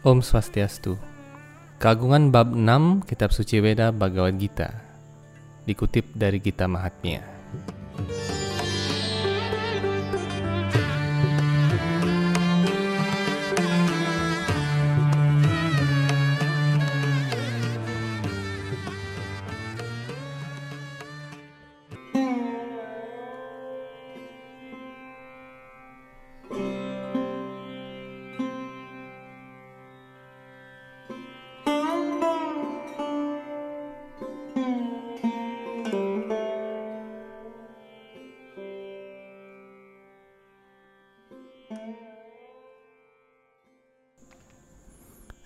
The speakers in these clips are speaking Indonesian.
Om Swastiastu. Keagungan bab 6 Kitab Suci Weda Bhagavad Gita. Dikutip dari Gita Mahatmya.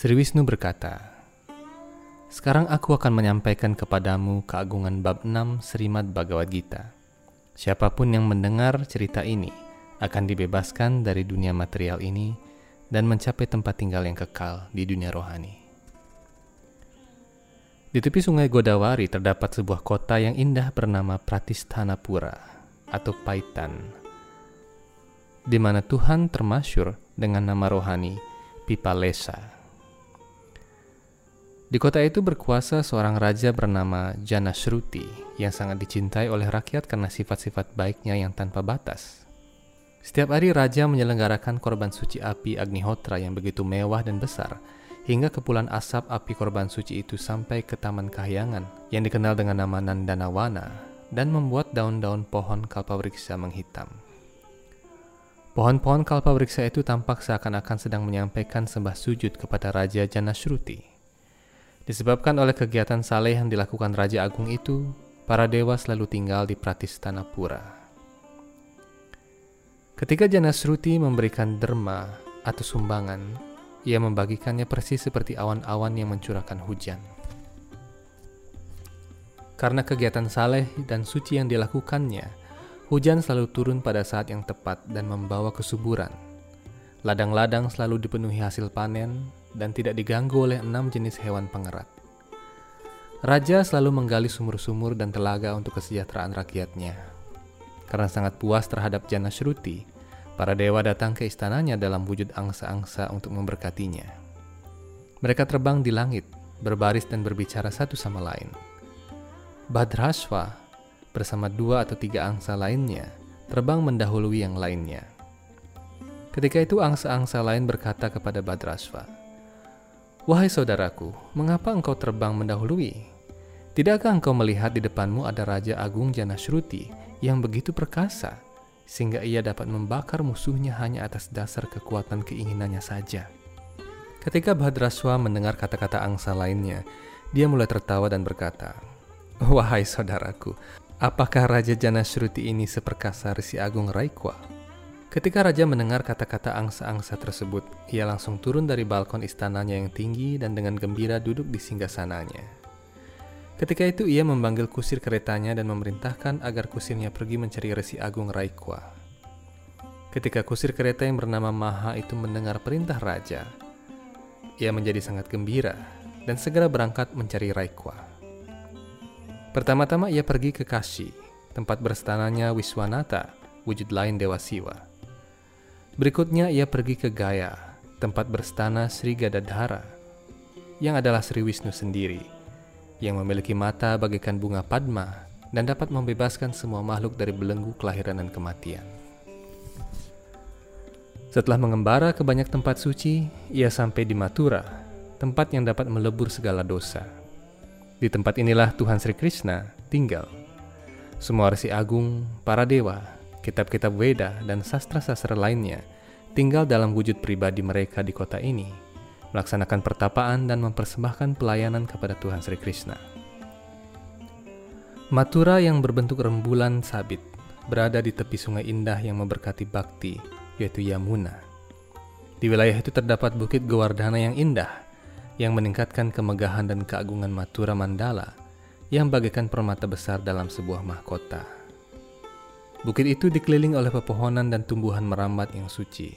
Sri Wisnu berkata, Sekarang aku akan menyampaikan kepadamu keagungan bab 6 Srimad Bhagavad Gita. Siapa pun yang mendengar cerita ini akan dibebaskan dari dunia material ini dan mencapai tempat tinggal yang kekal di dunia rohani. Di tepi sungai Godawari terdapat sebuah kota yang indah bernama Pratisthanapura atau Paitan, di mana Tuhan termasyur dengan nama rohani Pipalesa. Di kota itu berkuasa seorang raja bernama Janashruti yang sangat dicintai oleh rakyat karena sifat-sifat baiknya yang tanpa batas. Setiap hari raja menyelenggarakan korban suci api Agnihotra yang begitu mewah dan besar, hingga kepulan asap api korban suci itu sampai ke Taman Kahyangan yang dikenal dengan nama Nandanawana dan membuat daun-daun pohon kalpavriksa menghitam. Pohon-pohon kalpavriksa itu tampak seakan-akan sedang menyampaikan sembah sujud kepada Raja Janashruti. Disebabkan oleh kegiatan saleh yang dilakukan Raja Agung itu, para dewa selalu tinggal di Pratistanapura. Ketika Janasruti memberikan derma atau sumbangan, ia membagikannya persis seperti awan-awan yang mencurahkan hujan. Karena kegiatan saleh dan suci yang dilakukannya, hujan selalu turun pada saat yang tepat dan membawa kesuburan. Ladang-ladang selalu dipenuhi hasil panen, dan tidak diganggu oleh enam jenis hewan pengerat. Raja selalu menggali sumur-sumur dan telaga untuk kesejahteraan rakyatnya. Karena sangat puas terhadap Jana Shruti, para dewa datang ke istananya dalam wujud angsa-angsa untuk memberkatinya. Mereka terbang di langit, berbaris dan berbicara satu sama lain. Badraswa bersama dua atau tiga angsa lainnya terbang mendahului yang lainnya. Ketika itu angsa-angsa lain berkata kepada Badraswa, Wahai saudaraku, mengapa engkau terbang mendahului? Tidakkah engkau melihat di depanmu ada Raja Agung Janashruti yang begitu perkasa, sehingga ia dapat membakar musuhnya hanya atas dasar kekuatan keinginannya saja? Ketika Badraswa mendengar kata-kata angsa lainnya, dia mulai tertawa dan berkata, Wahai saudaraku, apakah Raja Janashruti ini seperkasa Risi Agung Raikwa? Ketika raja mendengar kata-kata angsa-angsa tersebut, ia langsung turun dari balkon istananya yang tinggi dan dengan gembira duduk di singgasananya. Ketika itu ia memanggil kusir keretanya dan memerintahkan agar kusirnya pergi mencari Resi Agung Raikwa. Ketika kusir kereta yang bernama Maha itu mendengar perintah raja, ia menjadi sangat gembira dan segera berangkat mencari Raikwa. Pertama-tama ia pergi ke Kashi, tempat berstananya Wiswanata, wujud lain Dewa Siwa. Berikutnya ia pergi ke Gaya, tempat berstana Sri Gadadhara, yang adalah Sri Wisnu sendiri, yang memiliki mata bagaikan bunga padma dan dapat membebaskan semua makhluk dari belenggu kelahiran dan kematian. Setelah mengembara ke banyak tempat suci, ia sampai di Mathura, tempat yang dapat melebur segala dosa. Di tempat inilah Tuhan Sri Krishna tinggal. Semua resi agung, para dewa, kitab-kitab Weda, dan sastra-sastra lainnya tinggal dalam wujud pribadi mereka di kota ini, melaksanakan pertapaan dan mempersembahkan pelayanan kepada Tuhan Sri Krishna. Matura yang berbentuk rembulan sabit berada di tepi sungai indah yang memberkati bakti, yaitu Yamuna. Di wilayah itu terdapat bukit Gewardhana yang indah, yang meningkatkan kemegahan dan keagungan Matura Mandala, yang bagaikan permata besar dalam sebuah mahkota. Bukit itu dikelilingi oleh pepohonan dan tumbuhan merambat yang suci.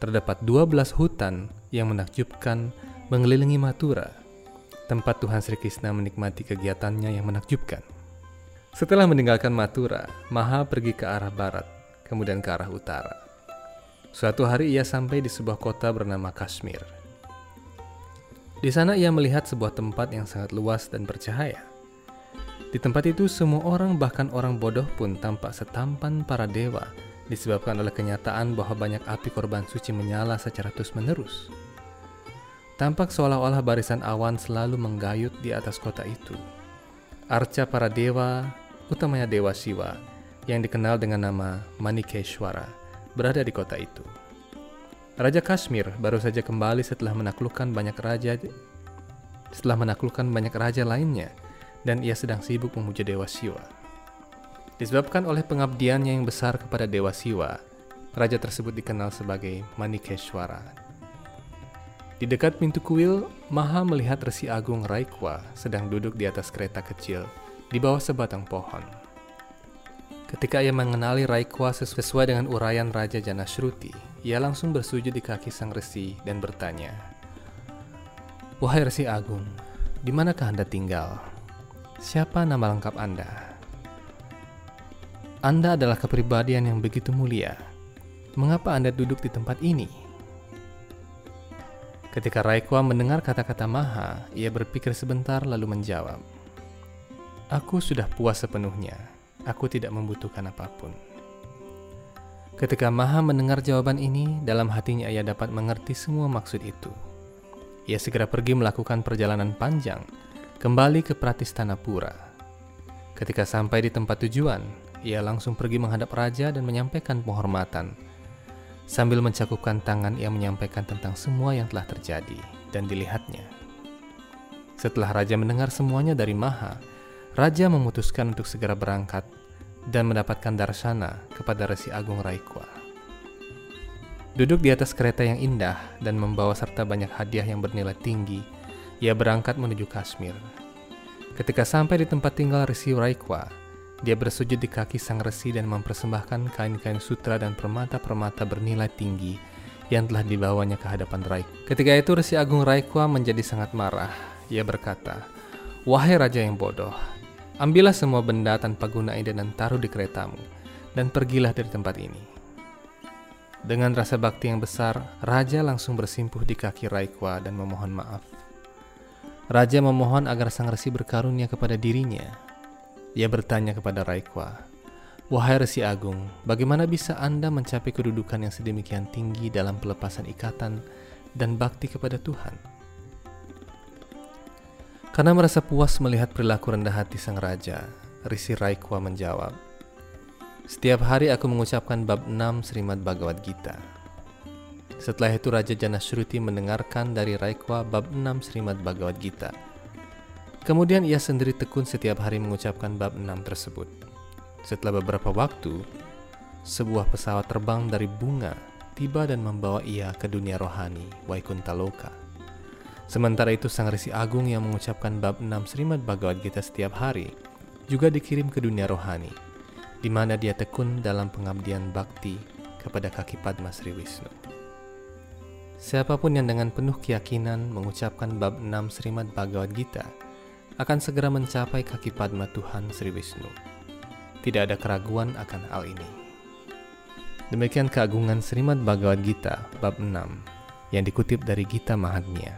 Terdapat 12 hutan yang menakjubkan mengelilingi Matura, tempat Tuhan Sri Krishna menikmati kegiatannya yang menakjubkan. Setelah meninggalkan Matura, Maha pergi ke arah barat, kemudian ke arah utara. Suatu hari ia sampai di sebuah kota bernama Kashmir. Di sana ia melihat sebuah tempat yang sangat luas dan bercahaya. Di tempat itu semua orang bahkan orang bodoh pun tampak setampan para dewa disebabkan oleh kenyataan bahwa banyak api korban suci menyala secara terus-menerus. Tampak seolah-olah barisan awan selalu menggayut di atas kota itu. Arca para dewa, utamanya Dewa Siwa, yang dikenal dengan nama Manikeshwara, berada di kota itu. Raja Kashmir baru saja kembali setelah menaklukkan banyak raja setelah menaklukkan banyak raja lainnya dan ia sedang sibuk memuja Dewa Siwa. Disebabkan oleh pengabdiannya yang besar kepada Dewa Siwa, raja tersebut dikenal sebagai Manikeshwara. Di dekat pintu kuil, Maha melihat Resi Agung Raikwa sedang duduk di atas kereta kecil di bawah sebatang pohon. Ketika ia mengenali Raikwa sesuai dengan uraian Raja Janashruti, ia langsung bersujud di kaki sang resi dan bertanya, Wahai Resi Agung, di manakah Anda tinggal? Siapa nama lengkap Anda? Anda adalah kepribadian yang begitu mulia. Mengapa Anda duduk di tempat ini? Ketika Raikwa mendengar kata-kata Maha, ia berpikir sebentar lalu menjawab, Aku sudah puas sepenuhnya. Aku tidak membutuhkan apa pun. Ketika Maha mendengar jawaban ini, dalam hatinya ia dapat mengerti semua maksud itu. Ia segera pergi melakukan perjalanan panjang, kembali ke Pratistanapura. Ketika sampai di tempat tujuan, ia langsung pergi menghadap raja dan menyampaikan penghormatan. Sambil mencakupkan tangan, ia menyampaikan tentang semua yang telah terjadi dan dilihatnya. Setelah raja mendengar semuanya dari Maha, raja memutuskan untuk segera berangkat dan mendapatkan darsana kepada Resi Agung Raikwa. Duduk di atas kereta yang indah dan membawa serta banyak hadiah yang bernilai tinggi, ia berangkat menuju Kashmir. Ketika sampai di tempat tinggal Resi Raikwa, dia bersujud di kaki sang resi dan mempersembahkan kain-kain sutra dan permata-permata bernilai tinggi yang telah dibawanya ke hadapan Raikwa. Ketika itu Resi Agung Raikwa menjadi sangat marah. Ia berkata, Wahai Raja yang bodoh, Ambillah semua benda tanpa guna ini dan taruh di keretamu, dan pergilah dari tempat ini. Dengan rasa bakti yang besar, Raja langsung bersimpuh di kaki Raikwa dan memohon maaf. Raja memohon agar sang resi berkarunia kepada dirinya. Ia bertanya kepada Raikwa, Wahai Resi Agung, bagaimana bisa Anda mencapai kedudukan yang sedemikian tinggi dalam pelepasan ikatan dan bakti kepada Tuhan? Karena merasa puas melihat perilaku rendah hati sang raja, Risi Raikwa menjawab, Setiap hari aku mengucapkan bab 6 Srimad Bhagavad Gita. Setelah itu Raja Janashruti mendengarkan dari Raikwa bab 6 Srimad Bhagavad Gita. Kemudian ia sendiri tekun setiap hari mengucapkan bab 6 tersebut. Setelah beberapa waktu, sebuah pesawat terbang dari bunga tiba dan membawa ia ke dunia rohani, Vaikuntaloka. Sementara itu Sang Risi Agung yang mengucapkan bab 6 Srimad Bhagavad Gita setiap hari juga dikirim ke dunia rohani, di mana dia tekun dalam pengabdian bakti kepada kaki Padma Sri Wisnu. Siapa pun yang dengan penuh keyakinan mengucapkan bab 6 Srimad Bhagavad Gita akan segera mencapai kaki Padma Tuhan Sri Wisnu. Tidak ada keraguan akan hal ini. Demikian keagungan Srimad Bhagavad Gita bab 6 yang dikutip dari Gita Mahatmya.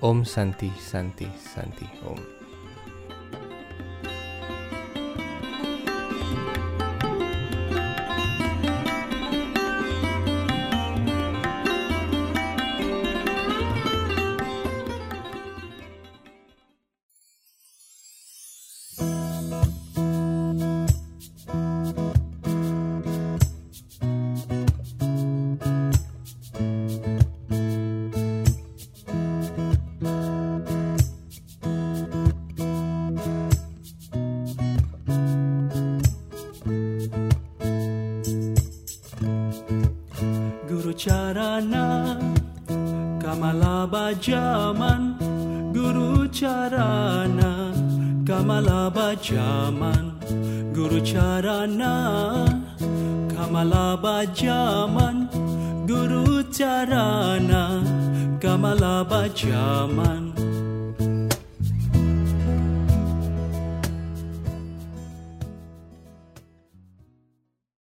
Om Santi Santi Santi Om. Guru Charana Kamala Bajaman. Guru Charana Kamala Bajaman. Guru Charana Kamala Bajaman